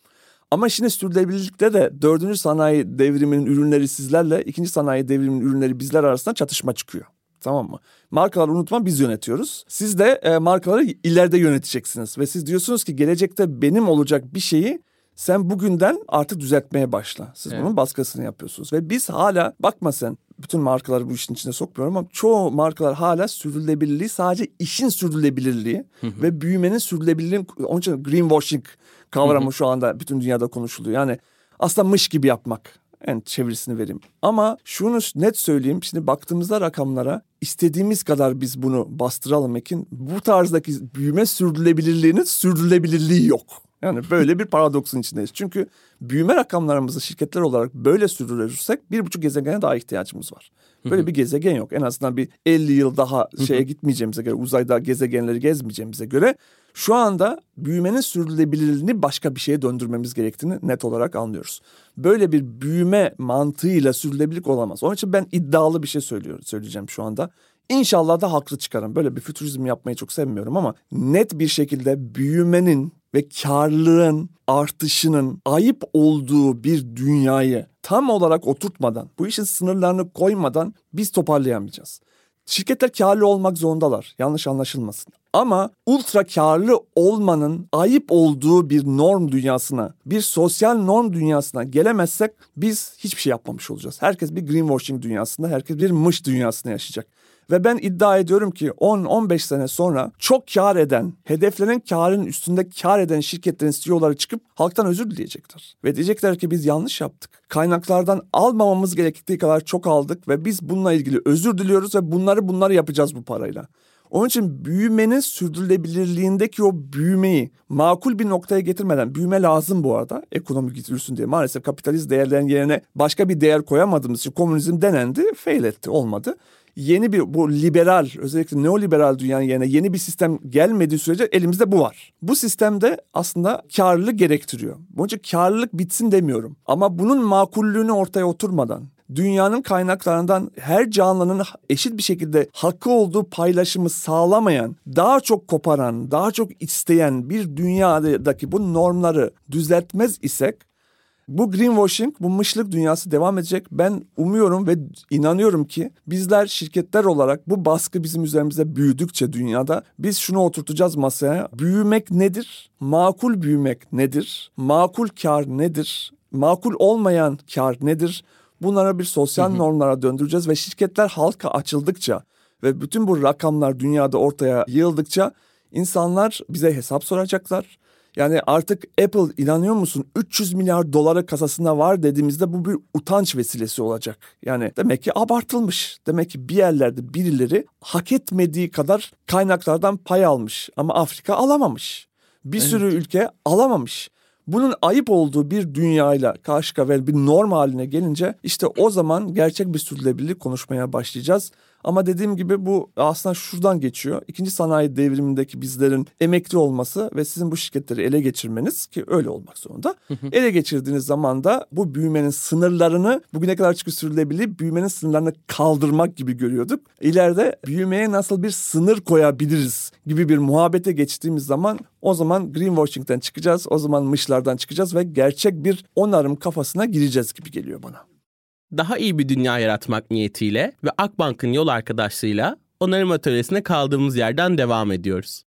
Ama şimdi sürdürülebilirlikte de dördüncü sanayi devriminin ürünleri sizlerle, ikinci sanayi devriminin ürünleri bizler arasında çatışma çıkıyor. Tamam mı? Markaları unutma biz yönetiyoruz. Siz de e, markaları ileride yöneteceksiniz. Ve siz diyorsunuz ki gelecekte benim olacak bir şeyi sen bugünden artık düzeltmeye başla. Siz evet. bunun baskısını yapıyorsunuz. Ve biz hala bakma sen bütün markaları bu işin içine sokmuyorum ama çoğu markalar hala sürdürülebilirliği sadece işin sürdürülebilirliği ve büyümenin sürdürülebilirliği onun için greenwashing kavramı şu anda bütün dünyada konuşuluyor. Yani aslında mış gibi yapmak en çevirisini vereyim. Ama şunu net söyleyeyim. Şimdi baktığımızda rakamlara istediğimiz kadar biz bunu bastıralım Ekin. Bu tarzdaki büyüme sürdürülebilirliğinin sürdürülebilirliği yok. Yani böyle bir paradoksun içindeyiz. Çünkü büyüme rakamlarımızı şirketler olarak böyle sürdürürsek bir buçuk gezegene daha ihtiyacımız var. Böyle bir gezegen yok. En azından bir 50 yıl daha şeye gitmeyeceğimize göre, uzayda gezegenleri gezmeyeceğimize göre şu anda büyümenin sürdürülebilirliğini başka bir şeye döndürmemiz gerektiğini net olarak anlıyoruz. Böyle bir büyüme mantığıyla sürdürülebilirlik olamaz. Onun için ben iddialı bir şey söylüyorum, söyleyeceğim şu anda. İnşallah da haklı çıkarım. Böyle bir fütürizm yapmayı çok sevmiyorum ama net bir şekilde büyümenin ve karlılığın artışının ayıp olduğu bir dünyayı tam olarak oturtmadan, bu işin sınırlarını koymadan biz toparlayamayacağız. Şirketler karlı olmak zorundalar. Yanlış anlaşılmasın. Ama ultra karlı olmanın ayıp olduğu bir norm dünyasına, bir sosyal norm dünyasına gelemezsek biz hiçbir şey yapmamış olacağız. Herkes bir greenwashing dünyasında, herkes bir mış dünyasında yaşayacak. Ve ben iddia ediyorum ki 10-15 sene sonra çok kar eden, hedeflenen karın üstünde kar eden şirketlerin CEO'ları çıkıp halktan özür dileyecekler. Ve diyecekler ki biz yanlış yaptık. Kaynaklardan almamamız gerektiği kadar çok aldık ve biz bununla ilgili özür diliyoruz ve bunları bunları yapacağız bu parayla. Onun için büyümenin sürdürülebilirliğindeki o büyümeyi makul bir noktaya getirmeden büyüme lazım bu arada ekonomik yürüsün diye. Maalesef kapitalist değerlerin yerine başka bir değer koyamadığımız için komünizm denendi, fail etti, olmadı yeni bir bu liberal özellikle neoliberal dünyanın yerine yeni bir sistem gelmediği sürece elimizde bu var. Bu sistemde aslında karlılık gerektiriyor. Bunun için karlılık bitsin demiyorum. Ama bunun makullüğünü ortaya oturmadan dünyanın kaynaklarından her canlının eşit bir şekilde hakkı olduğu paylaşımı sağlamayan, daha çok koparan, daha çok isteyen bir dünyadaki bu normları düzeltmez isek bu greenwashing, bu mışlık dünyası devam edecek. Ben umuyorum ve inanıyorum ki bizler şirketler olarak bu baskı bizim üzerimizde büyüdükçe dünyada biz şunu oturtacağız masaya. Büyümek nedir? Makul büyümek nedir? Makul kar nedir? Makul olmayan kar nedir? Bunlara bir sosyal normlara döndüreceğiz ve şirketler halka açıldıkça ve bütün bu rakamlar dünyada ortaya yığıldıkça insanlar bize hesap soracaklar yani artık Apple inanıyor musun 300 milyar dolara kasasında var dediğimizde bu bir utanç vesilesi olacak. Yani demek ki abartılmış. Demek ki bir yerlerde birileri hak etmediği kadar kaynaklardan pay almış ama Afrika alamamış. Bir evet. sürü ülke alamamış. Bunun ayıp olduğu bir dünyayla karşı karşıya bir norm haline gelince işte o zaman gerçek bir sürdürülebilirlik konuşmaya başlayacağız. Ama dediğim gibi bu aslında şuradan geçiyor. İkinci sanayi devrimindeki bizlerin emekli olması ve sizin bu şirketleri ele geçirmeniz ki öyle olmak zorunda. ele geçirdiğiniz zaman da bu büyümenin sınırlarını bugüne kadar çıkı sürülebilir büyümenin sınırlarını kaldırmak gibi görüyorduk. İleride büyümeye nasıl bir sınır koyabiliriz gibi bir muhabbete geçtiğimiz zaman o zaman greenwashing'den çıkacağız. O zaman mışlardan çıkacağız ve gerçek bir onarım kafasına gireceğiz gibi geliyor bana. Daha iyi bir dünya yaratmak niyetiyle ve Akbank'ın yol arkadaşlığıyla onarım atölyesine kaldığımız yerden devam ediyoruz.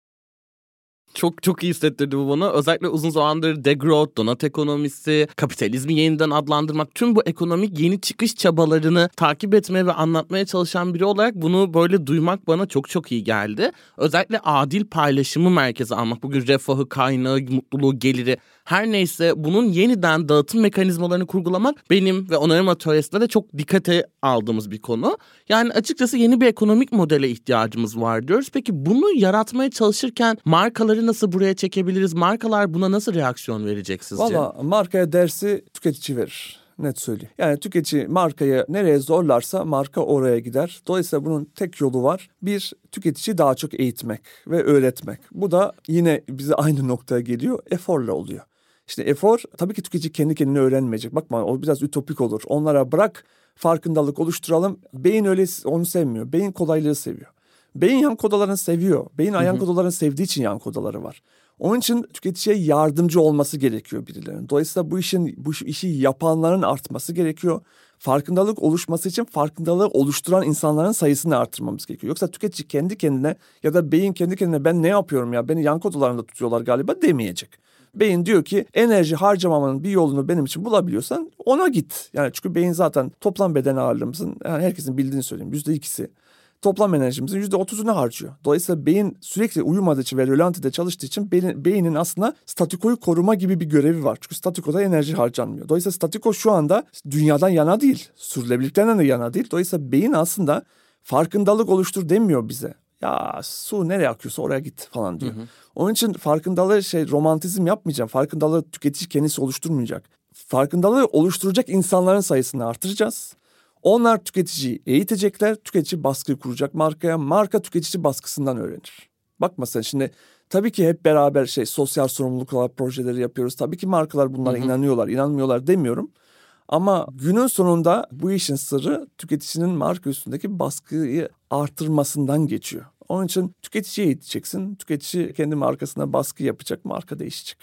Çok çok iyi hissettirdi bu bana. Özellikle uzun zamandır degrowth, donat ekonomisi, kapitalizmi yeniden adlandırmak, tüm bu ekonomik yeni çıkış çabalarını takip etmeye ve anlatmaya çalışan biri olarak bunu böyle duymak bana çok çok iyi geldi. Özellikle adil paylaşımı merkeze almak, bugün refahı, kaynağı, mutluluğu, geliri her neyse bunun yeniden dağıtım mekanizmalarını kurgulamak benim ve onarım atölyesinde de çok dikkate aldığımız bir konu. Yani açıkçası yeni bir ekonomik modele ihtiyacımız var diyoruz. Peki bunu yaratmaya çalışırken markaları nasıl buraya çekebiliriz? Markalar buna nasıl reaksiyon verecek sizce? Valla markaya dersi tüketici verir net söyleyeyim. Yani tüketici markayı nereye zorlarsa marka oraya gider. Dolayısıyla bunun tek yolu var. Bir, tüketici daha çok eğitmek ve öğretmek. Bu da yine bize aynı noktaya geliyor. Eforla oluyor. İşte efor tabii ki tüketici kendi kendine öğrenmeyecek. Bakma o biraz ütopik olur. Onlara bırak farkındalık oluşturalım. Beyin öyle onu sevmiyor. Beyin kolaylığı seviyor. Beyin yan kodalarını seviyor. Beyin yan kodalarını sevdiği için yan kodaları var. Onun için tüketiciye yardımcı olması gerekiyor birilerinin. Dolayısıyla bu işin bu işi yapanların artması gerekiyor. Farkındalık oluşması için farkındalığı oluşturan insanların sayısını artırmamız gerekiyor. Yoksa tüketici kendi kendine ya da beyin kendi kendine ben ne yapıyorum ya beni yan kodalarında tutuyorlar galiba demeyecek. Beyin diyor ki enerji harcamamanın bir yolunu benim için bulabiliyorsan ona git. Yani çünkü beyin zaten toplam beden ağırlığımızın yani herkesin bildiğini söyleyeyim yüzde ikisi toplam enerjimizin yüzde otuzunu harcıyor. Dolayısıyla beyin sürekli uyumadığı için ve rölantide çalıştığı için beyin, beynin aslında statikoyu koruma gibi bir görevi var. Çünkü statikoda enerji harcanmıyor. Dolayısıyla statiko şu anda dünyadan yana değil. Sürülebilirlikten de yana değil. Dolayısıyla beyin aslında farkındalık oluştur demiyor bize ya su nereye akıyorsa oraya git falan diyor. Hı hı. Onun için farkındalığı şey romantizm yapmayacağım. Farkındalığı tüketici kendisi oluşturmayacak. Farkındalığı oluşturacak insanların sayısını artıracağız. Onlar tüketiciyi eğitecekler. Tüketici baskı kuracak markaya. Marka tüketici baskısından öğrenir. Bakma sen şimdi tabii ki hep beraber şey sosyal sorumluluklar projeleri yapıyoruz. Tabii ki markalar bunlara hı hı. inanıyorlar, inanmıyorlar demiyorum. Ama günün sonunda bu işin sırrı tüketicinin marka üstündeki baskıyı artırmasından geçiyor. Onun için tüketiciye eğiteceksin. Tüketici kendi markasına baskı yapacak, marka değişecek.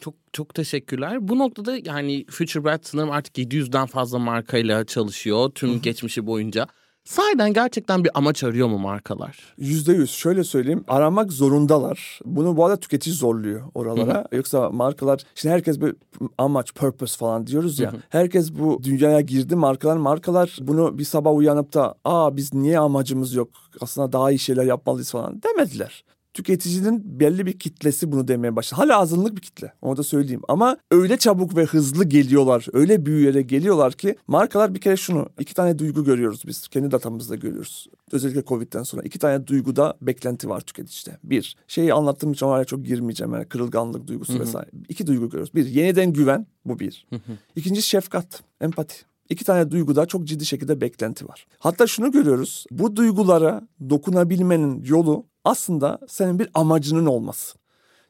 Çok çok teşekkürler. Bu noktada yani FutureBrand sanırım artık 700'den fazla markayla çalışıyor tüm geçmişi boyunca. Sahiden gerçekten bir amaç arıyor mu markalar? Yüzde yüz. Şöyle söyleyeyim. Aramak zorundalar. Bunu bu arada tüketici zorluyor oralara. Hı-hı. Yoksa markalar, şimdi herkes bir amaç, purpose falan diyoruz ya. Hı-hı. Herkes bu dünyaya girdi markalar. Markalar bunu bir sabah uyanıp da aa biz niye amacımız yok? Aslında daha iyi şeyler yapmalıyız falan demediler tüketicinin belli bir kitlesi bunu demeye başladı. Hala azınlık bir kitle onu da söyleyeyim. Ama öyle çabuk ve hızlı geliyorlar, öyle büyüyere geliyorlar ki markalar bir kere şunu iki tane duygu görüyoruz biz. Kendi datamızda görüyoruz. Özellikle Covid'den sonra iki tane duyguda beklenti var tüketicide. Bir, şeyi anlattığım için oraya çok girmeyeceğim. Yani kırılganlık duygusu Hı-hı. vesaire. İki duygu görüyoruz. Bir, yeniden güven bu bir. Hı-hı. İkinci şefkat, empati. İki tane duyguda çok ciddi şekilde beklenti var. Hatta şunu görüyoruz. Bu duygulara dokunabilmenin yolu aslında senin bir amacının olması.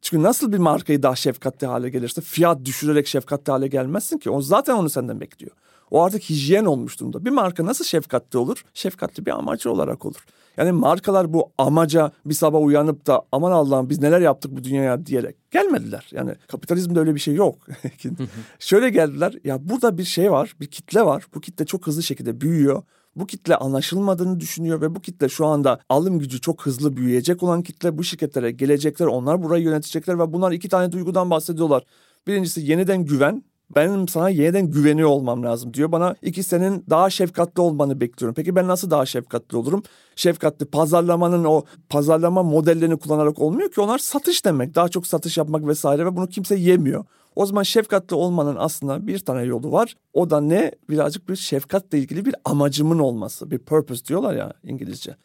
Çünkü nasıl bir markayı daha şefkatli hale gelirse fiyat düşürerek şefkatli hale gelmezsin ki. O zaten onu senden bekliyor. O artık hijyen olmuş durumda. Bir marka nasıl şefkatli olur? Şefkatli bir amacı olarak olur. Yani markalar bu amaca bir sabah uyanıp da aman Allah'ım biz neler yaptık bu dünyaya diyerek gelmediler. Yani kapitalizmde öyle bir şey yok. [LAUGHS] Şöyle geldiler ya burada bir şey var bir kitle var. Bu kitle çok hızlı şekilde büyüyor. Bu kitle anlaşılmadığını düşünüyor ve bu kitle şu anda alım gücü çok hızlı büyüyecek olan kitle bu şirketlere gelecekler. Onlar burayı yönetecekler ve bunlar iki tane duygudan bahsediyorlar. Birincisi yeniden güven benim sana yeniden güveniyor olmam lazım diyor. Bana iki senin daha şefkatli olmanı bekliyorum. Peki ben nasıl daha şefkatli olurum? Şefkatli pazarlamanın o pazarlama modellerini kullanarak olmuyor ki onlar satış demek. Daha çok satış yapmak vesaire ve bunu kimse yemiyor. O zaman şefkatli olmanın aslında bir tane yolu var. O da ne? Birazcık bir şefkatle ilgili bir amacımın olması. Bir purpose diyorlar ya İngilizce.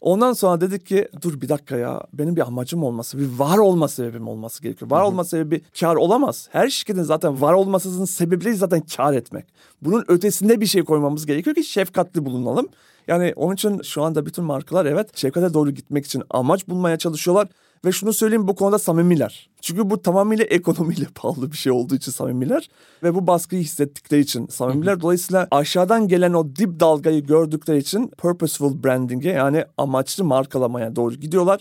Ondan sonra dedik ki dur bir dakika ya benim bir amacım olması, bir var olma sebebim olması gerekiyor. Var olma sebebi kar olamaz. Her şirketin zaten var olmasının sebebi zaten kar etmek. Bunun ötesinde bir şey koymamız gerekiyor ki şefkatli bulunalım. Yani onun için şu anda bütün markalar evet şefkate doğru gitmek için amaç bulmaya çalışıyorlar. Ve şunu söyleyeyim bu konuda samimiler. Çünkü bu tamamıyla [LAUGHS] ekonomiyle pahalı bir şey olduğu için samimiler. Ve bu baskıyı hissettikleri için samimiler. Dolayısıyla aşağıdan gelen o dip dalgayı gördükleri için purposeful branding'e yani amaçlı markalamaya doğru gidiyorlar.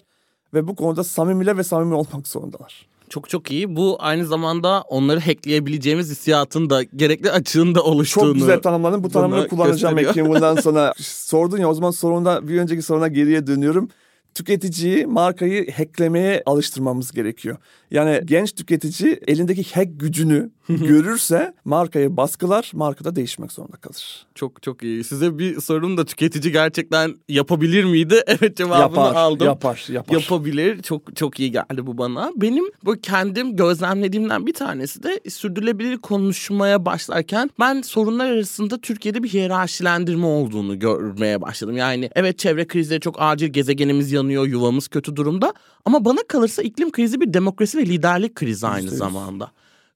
Ve bu konuda samimiler ve samimi olmak zorundalar. Çok çok iyi. Bu aynı zamanda onları hackleyebileceğimiz hissiyatın da gerekli açığın da oluştuğunu. Çok güzel tanımladın. Bu tanımını kullanacağım Ekin bundan sonra. [LAUGHS] Sordun ya o zaman sorunda bir önceki soruna geriye dönüyorum tüketiciyi markayı hacklemeye alıştırmamız gerekiyor. Yani genç tüketici elindeki hack gücünü görürse markayı baskılar, markada değişmek zorunda kalır. Çok çok iyi. Size bir sorum da tüketici gerçekten yapabilir miydi? [LAUGHS] Evet cevabını yapar, aldım. Yapar, yapar. Yapabilir. Çok çok iyi geldi bu bana. Benim bu kendim gözlemlediğimden bir tanesi de sürdürülebilir konuşmaya başlarken ben sorunlar arasında Türkiye'de bir hiyerarşilendirme olduğunu görmeye başladım. Yani evet çevre krizleri çok acil gezegenimiz yanıyor, yuvamız kötü durumda ama bana kalırsa iklim krizi bir demokrasi ve liderlik krizi aynı zamanda.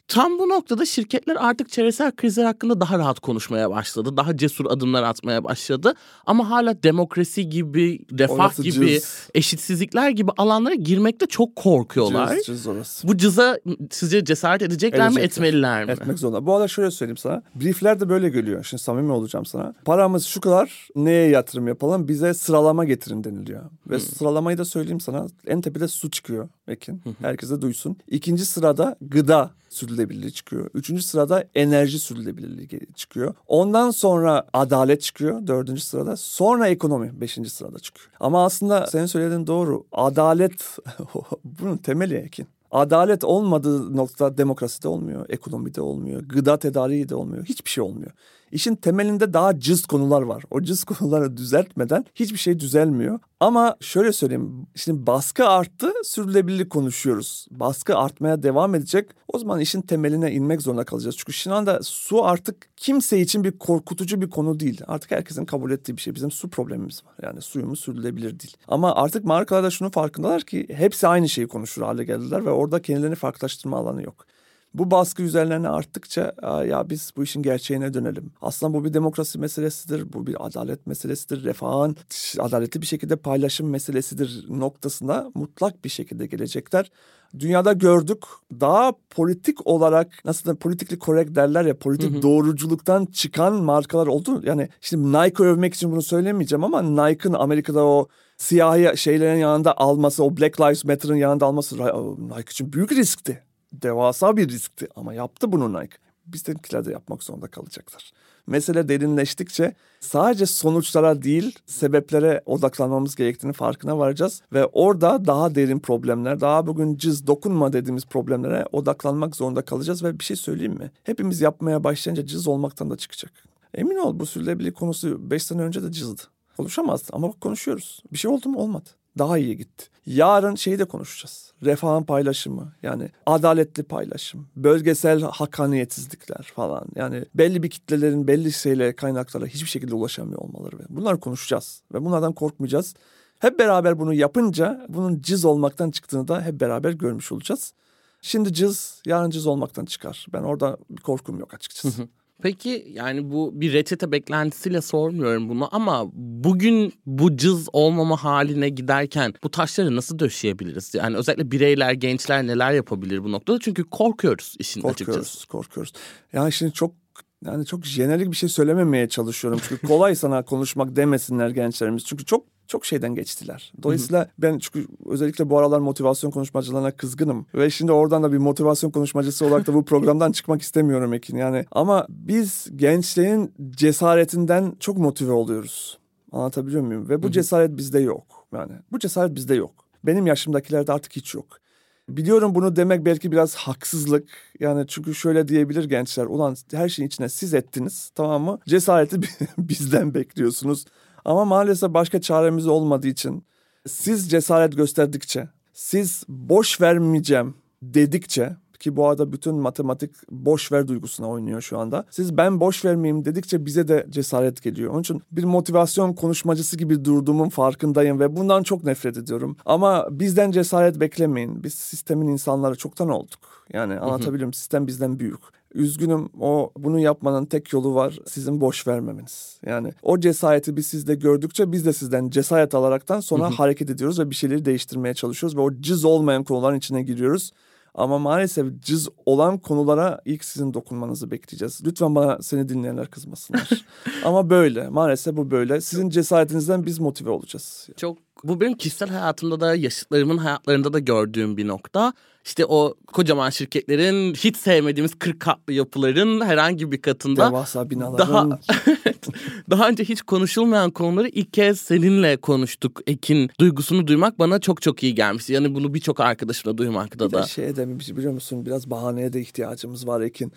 Tam bu noktada şirketler artık çevresel krizler hakkında daha rahat konuşmaya başladı. Daha cesur adımlar atmaya başladı. Ama hala demokrasi gibi, refah orası gibi, cız. eşitsizlikler gibi alanlara girmekte çok korkuyorlar. Cız, cız orası. Bu cıza sizce cesaret edecekler Edecekler. mi, etmeliler mi? Etmek zorunda. Bu arada şöyle söyleyeyim sana. Briefler de böyle geliyor. Şimdi samimi olacağım sana. Paramız şu kadar neye yatırım yapalım? Bize sıralama getirin deniliyor. Ve hmm. sıralamayı da söyleyeyim sana. En tepede su çıkıyor Ekin. Herkese duysun. İkinci sırada gıda sürdürülebilirliği çıkıyor. Üçüncü sırada enerji sürdürülebilirliği çıkıyor. Ondan sonra adalet çıkıyor dördüncü sırada. Sonra ekonomi beşinci sırada çıkıyor. Ama aslında senin söylediğin doğru. Adalet [LAUGHS] bunun temeli Ekin. Adalet olmadığı nokta demokraside olmuyor, ekonomide olmuyor, gıda tedariği de olmuyor, hiçbir şey olmuyor. İşin temelinde daha cız konular var. O cız [LAUGHS] konuları düzeltmeden hiçbir şey düzelmiyor. Ama şöyle söyleyeyim. Şimdi baskı arttı, sürdürülebilirlik konuşuyoruz. Baskı artmaya devam edecek. O zaman işin temeline inmek zorunda kalacağız. Çünkü şu anda su artık kimse için bir korkutucu bir konu değil. Artık herkesin kabul ettiği bir şey. Bizim su problemimiz var. Yani suyumuz sürdürülebilir değil. Ama artık markalar da şunu farkındalar ki hepsi aynı şeyi konuşur hale geldiler ve orada kendilerini farklılaştırma alanı yok. Bu baskı üzerlerine arttıkça ya biz bu işin gerçeğine dönelim. Aslında bu bir demokrasi meselesidir, bu bir adalet meselesidir, refahın adaletli bir şekilde paylaşım meselesidir noktasına mutlak bir şekilde gelecekler. Dünyada gördük daha politik olarak nasıl da politikli korrekt derler ya politik hı hı. doğruculuktan çıkan markalar oldu. Yani şimdi Nike övmek için bunu söylemeyeceğim ama Nike'ın Amerika'da o siyahi şeylerin yanında alması, o Black Lives Matter'ın yanında alması Nike için büyük riskti devasa bir riskti ama yaptı bunu Nike. Bizimkiler de yapmak zorunda kalacaklar. Mesele derinleştikçe sadece sonuçlara değil sebeplere odaklanmamız gerektiğini farkına varacağız. Ve orada daha derin problemler, daha bugün cız dokunma dediğimiz problemlere odaklanmak zorunda kalacağız. Ve bir şey söyleyeyim mi? Hepimiz yapmaya başlayınca cız olmaktan da çıkacak. Emin ol bu sürdürülebilirlik konusu 5 sene önce de cızdı. Konuşamazdı ama konuşuyoruz. Bir şey oldu mu? Olmadı daha iyi gitti. Yarın şeyi de konuşacağız. Refahın paylaşımı yani adaletli paylaşım, bölgesel hakkaniyetsizlikler falan. Yani belli bir kitlelerin belli şeyle kaynaklara hiçbir şekilde ulaşamıyor olmaları. Bunlar konuşacağız ve bunlardan korkmayacağız. Hep beraber bunu yapınca bunun cız olmaktan çıktığını da hep beraber görmüş olacağız. Şimdi cız yarın cız olmaktan çıkar. Ben orada bir korkum yok açıkçası. Peki yani bu bir reçete beklentisiyle sormuyorum bunu ama bugün bu cız olmama haline giderken bu taşları nasıl döşeyebiliriz? Yani özellikle bireyler, gençler neler yapabilir bu noktada? Çünkü korkuyoruz işin korkuyoruz, açıkçası. Korkuyoruz, Yani şimdi çok yani çok jenerik bir şey söylememeye çalışıyorum. Çünkü kolay sana konuşmak demesinler gençlerimiz. Çünkü çok çok şeyden geçtiler. Dolayısıyla ben çünkü özellikle bu aralar motivasyon konuşmacılarına kızgınım. Ve şimdi oradan da bir motivasyon konuşmacısı olarak da bu programdan çıkmak istemiyorum Ekin. Yani ama biz gençlerin cesaretinden çok motive oluyoruz. Anlatabiliyor muyum? Ve bu cesaret bizde yok. Yani bu cesaret bizde yok. Benim yaşımdakilerde artık hiç yok. Biliyorum bunu demek belki biraz haksızlık. Yani çünkü şöyle diyebilir gençler. Ulan her şeyin içine siz ettiniz tamam mı? Cesareti [LAUGHS] bizden bekliyorsunuz. Ama maalesef başka çaremiz olmadığı için siz cesaret gösterdikçe, siz boş vermeyeceğim dedikçe ki bu arada bütün matematik boş ver duygusuna oynuyor şu anda. Siz ben boş vermeyeyim dedikçe bize de cesaret geliyor. Onun için bir motivasyon konuşmacısı gibi durduğumun farkındayım ve bundan çok nefret ediyorum. Ama bizden cesaret beklemeyin. Biz sistemin insanları çoktan olduk. Yani anlatabiliyorum sistem bizden büyük. Üzgünüm o bunu yapmanın tek yolu var sizin boş vermemeniz. Yani o cesareti biz sizde gördükçe biz de sizden cesaret alaraktan sonra hareket ediyoruz ve bir şeyleri değiştirmeye çalışıyoruz ve o cız olmayan konuların içine giriyoruz. Ama maalesef cız olan konulara ilk sizin dokunmanızı bekleyeceğiz. Lütfen bana seni dinleyenler kızmasınlar. [LAUGHS] Ama böyle. Maalesef bu böyle. Sizin cesaretinizden biz motive olacağız. Çok bu benim kişisel hayatımda da yaşıtlarımın hayatlarında da gördüğüm bir nokta. İşte o kocaman şirketlerin hiç sevmediğimiz 40 katlı yapıların herhangi bir katında Devasa binaların. daha [LAUGHS] daha önce hiç konuşulmayan konuları ilk kez seninle konuştuk Ekin. Duygusunu duymak bana çok çok iyi gelmişti. Yani bunu birçok arkadaşımla duymakta Bir de da. şey demiş biliyor musun biraz bahaneye de ihtiyacımız var Ekin.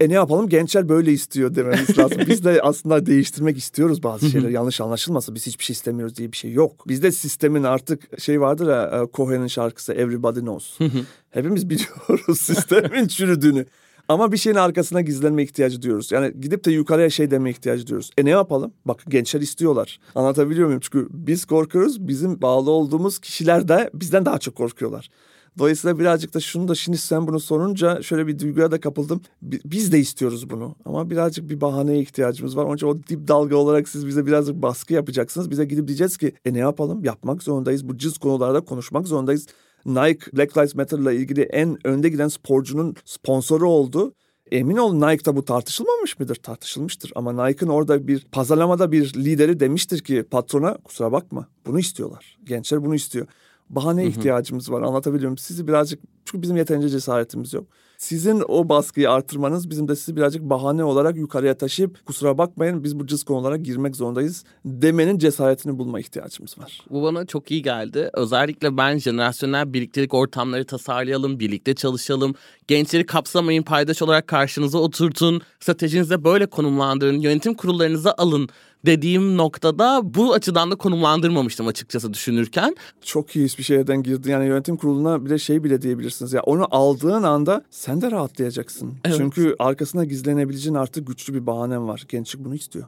e ne yapalım gençler böyle istiyor dememiz lazım. Biz de [LAUGHS] aslında değiştirmek istiyoruz bazı şeyleri yanlış anlaşılmasın. Biz hiçbir şey istemiyoruz diye bir şey yok. Bizde sistemin artık şey vardır ya e, Cohen'in şarkısı Everybody Knows. Hepimiz biliyoruz [LAUGHS] sistemin çürüdüğünü. Ama bir şeyin arkasına gizlenme ihtiyacı duyuyoruz. Yani gidip de yukarıya şey deme ihtiyacı duyuyoruz. E ne yapalım? Bak gençler istiyorlar. Anlatabiliyor muyum? Çünkü biz korkuyoruz. Bizim bağlı olduğumuz kişiler de bizden daha çok korkuyorlar. Dolayısıyla birazcık da şunu da şimdi sen bunu sorunca şöyle bir duyguya da kapıldım. Bi- Biz de istiyoruz bunu ama birazcık bir bahaneye ihtiyacımız var. Onun için o dip dalga olarak siz bize birazcık baskı yapacaksınız. Bize gidip diyeceğiz ki e ne yapalım? Yapmak zorundayız. Bu cız konularda konuşmak zorundayız. Nike Black Lives Matter'la ilgili en önde giden sporcunun sponsoru oldu. Emin ol Nike'da bu tartışılmamış mıdır? Tartışılmıştır. Ama Nike'ın orada bir pazarlamada bir lideri demiştir ki patrona kusura bakma bunu istiyorlar. Gençler bunu istiyor. Bahane ihtiyacımız var anlatabiliyorum. Sizi birazcık çünkü bizim yeterince cesaretimiz yok. Sizin o baskıyı artırmanız bizim de sizi birazcık bahane olarak yukarıya taşıyıp kusura bakmayın biz bu cız konulara girmek zorundayız demenin cesaretini bulma ihtiyacımız var. Bu bana çok iyi geldi. Özellikle ben jenerasyonel birliktelik ortamları tasarlayalım, birlikte çalışalım. Gençleri kapsamayın, paydaş olarak karşınıza oturtun. Stratejinize böyle konumlandırın, yönetim kurullarınıza alın dediğim noktada bu açıdan da konumlandırmamıştım açıkçası düşünürken. Çok iyi bir şeyden girdi. Yani yönetim kuruluna bile şey bile diyebilirsiniz. Ya onu aldığın anda sen de rahatlayacaksın. Evet. Çünkü arkasına gizlenebileceğin artık güçlü bir bahanen var. Gençlik bunu istiyor.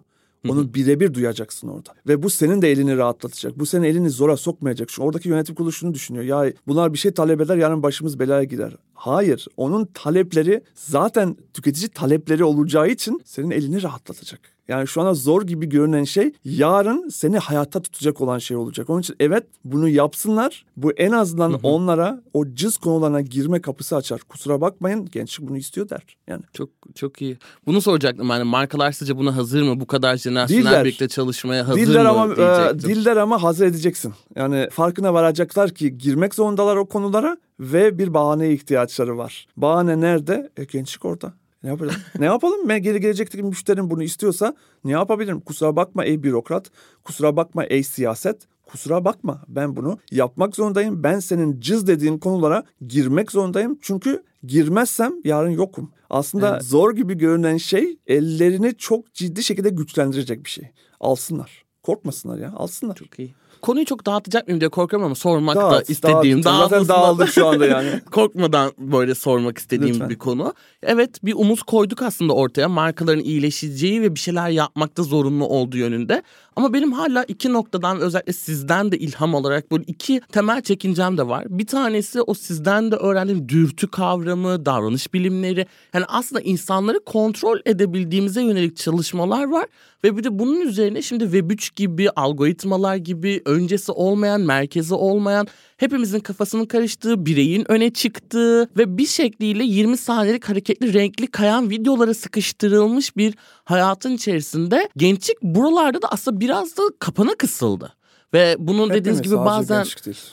Onu birebir duyacaksın orada. Ve bu senin de elini rahatlatacak. Bu senin elini zora sokmayacak. Çünkü oradaki yönetim kurulu şunu düşünüyor. Ya bunlar bir şey talep eder yarın başımız belaya girer. Hayır. Onun talepleri zaten tüketici talepleri olacağı için senin elini rahatlatacak. Yani şu ana zor gibi görünen şey yarın seni hayatta tutacak olan şey olacak. Onun için evet bunu yapsınlar. Bu en azından onlara o cız konularına girme kapısı açar. Kusura bakmayın gençlik bunu istiyor der. Yani Çok çok iyi. Bunu soracaktım yani markalar sizce buna hazır mı? Bu kadar jenerasyonel birlikte çalışmaya hazır Diller mı ama e, diller ama hazır edeceksin. Yani farkına varacaklar ki girmek zorundalar o konulara ve bir bahaneye ihtiyaçları var. Bahane nerede? E, gençlik orada. Ne yapalım? ne yapalım? Ben geri gelecekteki müşterim bunu istiyorsa ne yapabilirim? Kusura bakma ey bürokrat. Kusura bakma ey siyaset. Kusura bakma ben bunu yapmak zorundayım. Ben senin cız dediğin konulara girmek zorundayım. Çünkü girmezsem yarın yokum. Aslında Evet. zor gibi görünen şey ellerini çok ciddi şekilde güçlendirecek bir şey. Alsınlar. Korkmasınlar ya alsınlar. Çok iyi. Konuyu çok dağıtacak mıyım diye korkuyorum ama sormak da Dağıt, istediğim. dağıt. Zaten dağıldık şu anda yani. [LAUGHS] Korkmadan böyle sormak istediğim Lütfen. bir konu. Evet bir umut koyduk aslında ortaya. Markaların iyileşeceği ve bir şeyler yapmakta zorunlu olduğu yönünde. Ama benim hala iki noktadan özellikle sizden de ilham olarak böyle iki temel çekincem de var. Bir tanesi o sizden de öğrendiğim dürtü kavramı, davranış bilimleri. Yani aslında insanları kontrol edebildiğimize yönelik çalışmalar var. Ve bir de bunun üzerine şimdi Web3 gibi, algoritmalar gibi öncesi olmayan, merkezi olmayan, hepimizin kafasının karıştığı, bireyin öne çıktığı ve bir şekliyle 20 saniyelik hareketli, renkli kayan videolara sıkıştırılmış bir hayatın içerisinde gençlik buralarda da aslında biraz da kapana kısıldı. Ve bunun dediğiniz Hepimiz, gibi sadece bazen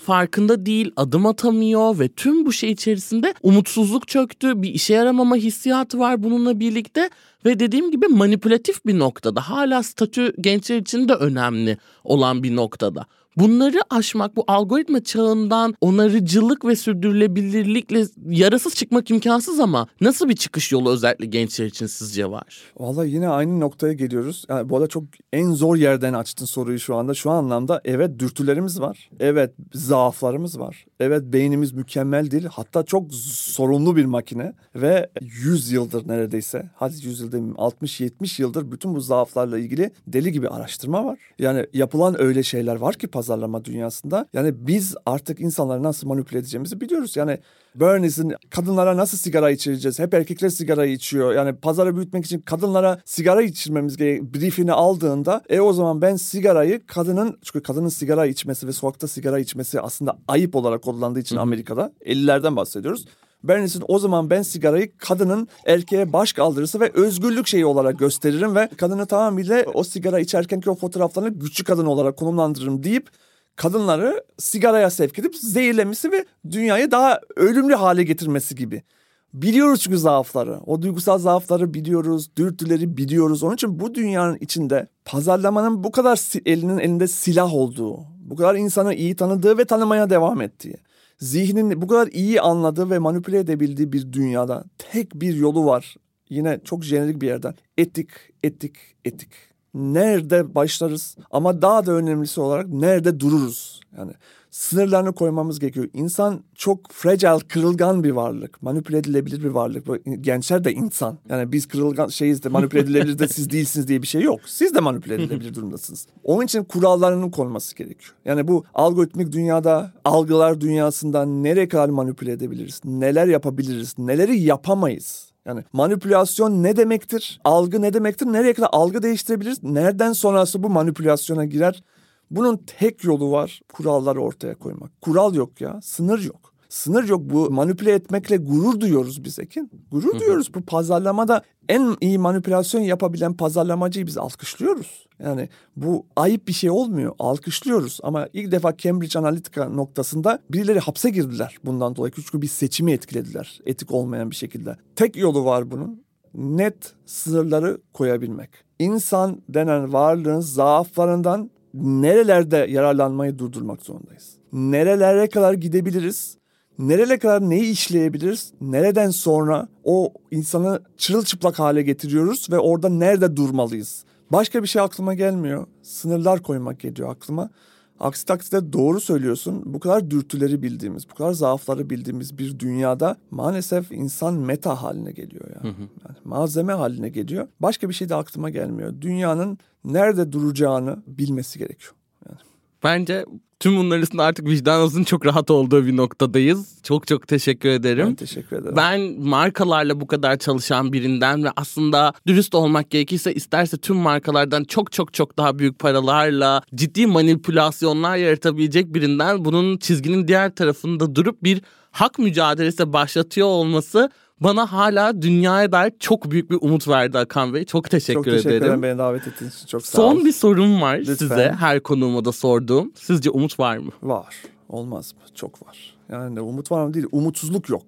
farkında değil, adım atamıyor ve tüm bu şey içerisinde umutsuzluk çöktü. Bir işe yaramama hissiyatı var bununla birlikte ve dediğim gibi manipülatif bir noktada. Hala statü gençler için de önemli olan bir noktada. Bunları aşmak bu algoritma çağından onarıcılık ve sürdürülebilirlikle yarasız çıkmak imkansız ama nasıl bir çıkış yolu özellikle gençler için sizce var? Vallahi yine aynı noktaya geliyoruz. Yani bu arada çok en zor yerden açtın soruyu şu anda. Şu anlamda evet dürtülerimiz var. Evet zaaflarımız var. Evet beynimiz mükemmel değil. Hatta çok sorunlu bir makine ve 100 yıldır neredeyse hadi 100 yıl demeyeyim 60-70 yıldır bütün bu zaaflarla ilgili deli gibi araştırma var. Yani yapılan öyle şeyler var ki pazarlama dünyasında. Yani biz artık insanları nasıl manipüle edeceğimizi biliyoruz. Yani Bernie'sin kadınlara nasıl sigara içireceğiz? Hep erkekler sigara içiyor. Yani pazarı büyütmek için kadınlara sigara içirmemiz gerek briefini aldığında e o zaman ben sigarayı kadının çünkü kadının sigara içmesi ve sokakta sigara içmesi aslında ayıp olarak kodlandığı için Amerika'da 50'lerden bahsediyoruz. Bernie'sin o zaman ben sigarayı kadının erkeğe baş kaldırısı ve özgürlük şeyi olarak gösteririm ve kadını tamamıyla o sigara içerkenki o fotoğraflarını güçlü kadın olarak konumlandırırım deyip kadınları sigaraya sevk edip zehirlemesi ve dünyayı daha ölümlü hale getirmesi gibi. Biliyoruz çünkü zaafları. O duygusal zaafları biliyoruz, dürtüleri biliyoruz. Onun için bu dünyanın içinde pazarlamanın bu kadar elinin elinde silah olduğu, bu kadar insanı iyi tanıdığı ve tanımaya devam ettiği, zihnini bu kadar iyi anladığı ve manipüle edebildiği bir dünyada tek bir yolu var. Yine çok jenerik bir yerden. Etik, etik, etik nerede başlarız ama daha da önemlisi olarak nerede dururuz. Yani sınırlarını koymamız gerekiyor. İnsan çok fragile, kırılgan bir varlık. Manipüle edilebilir bir varlık. Gençler de insan. Yani biz kırılgan şeyiz de manipüle edilebilir de siz değilsiniz diye bir şey yok. Siz de manipüle edilebilir durumdasınız. Onun için kurallarının konması gerekiyor. Yani bu algoritmik dünyada, algılar dünyasında nereye kadar manipüle edebiliriz? Neler yapabiliriz? Neleri yapamayız? Yani manipülasyon ne demektir? Algı ne demektir? Nereye kadar algı değiştirebiliriz? Nereden sonrası bu manipülasyona girer? Bunun tek yolu var kuralları ortaya koymak. Kural yok ya, sınır yok. Sınır yok bu manipüle etmekle gurur duyuyoruz biz Ekin. Gurur duyuyoruz bu pazarlamada en iyi manipülasyon yapabilen pazarlamacıyı biz alkışlıyoruz. Yani bu ayıp bir şey olmuyor. Alkışlıyoruz ama ilk defa Cambridge Analytica noktasında birileri hapse girdiler bundan dolayı. Çünkü bir seçimi etkilediler etik olmayan bir şekilde. Tek yolu var bunun. Net sınırları koyabilmek. İnsan denen varlığın zaaflarından nerelerde yararlanmayı durdurmak zorundayız. Nerelere kadar gidebiliriz? Nereye kadar neyi işleyebiliriz? Nereden sonra o insanı çırılçıplak hale getiriyoruz ve orada nerede durmalıyız? Başka bir şey aklıma gelmiyor. Sınırlar koymak geliyor aklıma. Aksi takdirde doğru söylüyorsun. Bu kadar dürtüleri bildiğimiz, bu kadar zaafları bildiğimiz bir dünyada maalesef insan meta haline geliyor ya. Yani malzeme haline geliyor. Başka bir şey de aklıma gelmiyor. Dünyanın nerede duracağını bilmesi gerekiyor. Yani. Bence tüm bunların arasında artık vicdanınızın çok rahat olduğu bir noktadayız. Çok çok teşekkür ederim. Ben teşekkür ederim. Ben markalarla bu kadar çalışan birinden ve aslında dürüst olmak gerekirse isterse tüm markalardan çok çok çok daha büyük paralarla ciddi manipülasyonlar yaratabilecek birinden bunun çizginin diğer tarafında durup bir hak mücadelesi başlatıyor olması bana hala dünyaya dair çok büyük bir umut verdi Hakan Bey. Çok teşekkür, çok teşekkür ederim. ederim beni davet ettiğiniz için çok sağ Son olun. bir sorum var Lütfen. size her konuğuma da sorduğum. Sizce umut var mı? Var. Olmaz mı? Çok var. Yani umut var mı değil. Umutsuzluk yok.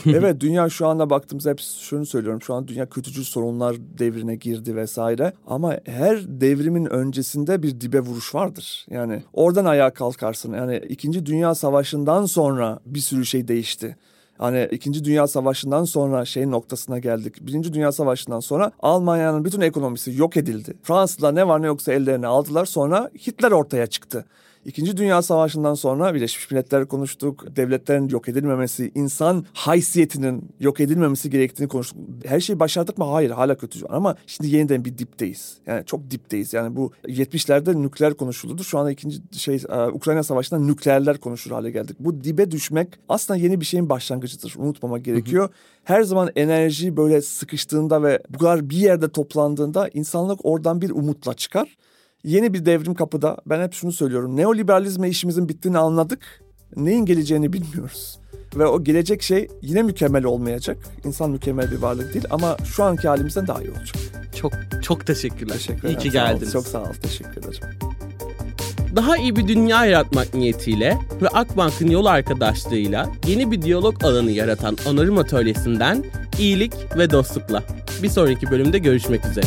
[LAUGHS] evet dünya şu anda baktığımızda hep şunu söylüyorum. Şu an dünya kötücül sorunlar devrine girdi vesaire. Ama her devrimin öncesinde bir dibe vuruş vardır. Yani oradan ayağa kalkarsın. Yani 2. Dünya Savaşı'ndan sonra bir sürü şey değişti. Hani İkinci Dünya Savaşı'ndan sonra şey noktasına geldik. Birinci Dünya Savaşı'ndan sonra Almanya'nın bütün ekonomisi yok edildi. Fransızlar ne var ne yoksa ellerine aldılar. Sonra Hitler ortaya çıktı. İkinci Dünya Savaşı'ndan sonra Birleşmiş Milletler konuştuk. Devletlerin yok edilmemesi, insan haysiyetinin yok edilmemesi gerektiğini konuştuk. Her şeyi başardık mı? Hayır hala kötü. Ama şimdi yeniden bir dipteyiz. Yani çok dipteyiz. Yani bu 70'lerde nükleer konuşulurdu. Şu anda ikinci şey Ukrayna Savaşı'nda nükleerler konuşur hale geldik. Bu dibe düşmek aslında yeni bir şeyin başlangıcıdır. Unutmamak gerekiyor. Hı hı. Her zaman enerji böyle sıkıştığında ve bu kadar bir yerde toplandığında insanlık oradan bir umutla çıkar yeni bir devrim kapıda. Ben hep şunu söylüyorum. Neoliberalizme işimizin bittiğini anladık. Neyin geleceğini bilmiyoruz. Ve o gelecek şey yine mükemmel olmayacak. İnsan mükemmel bir varlık değil ama şu anki halimizden daha iyi olacak. Çok çok teşekkürler. Teşekkür İyi ki geldiniz. Çok sağ ol. Teşekkür ederim. Daha iyi bir dünya yaratmak niyetiyle ve Akbank'ın yol arkadaşlığıyla yeni bir diyalog alanı yaratan Onarım Atölyesi'nden iyilik ve dostlukla. Bir sonraki bölümde görüşmek üzere.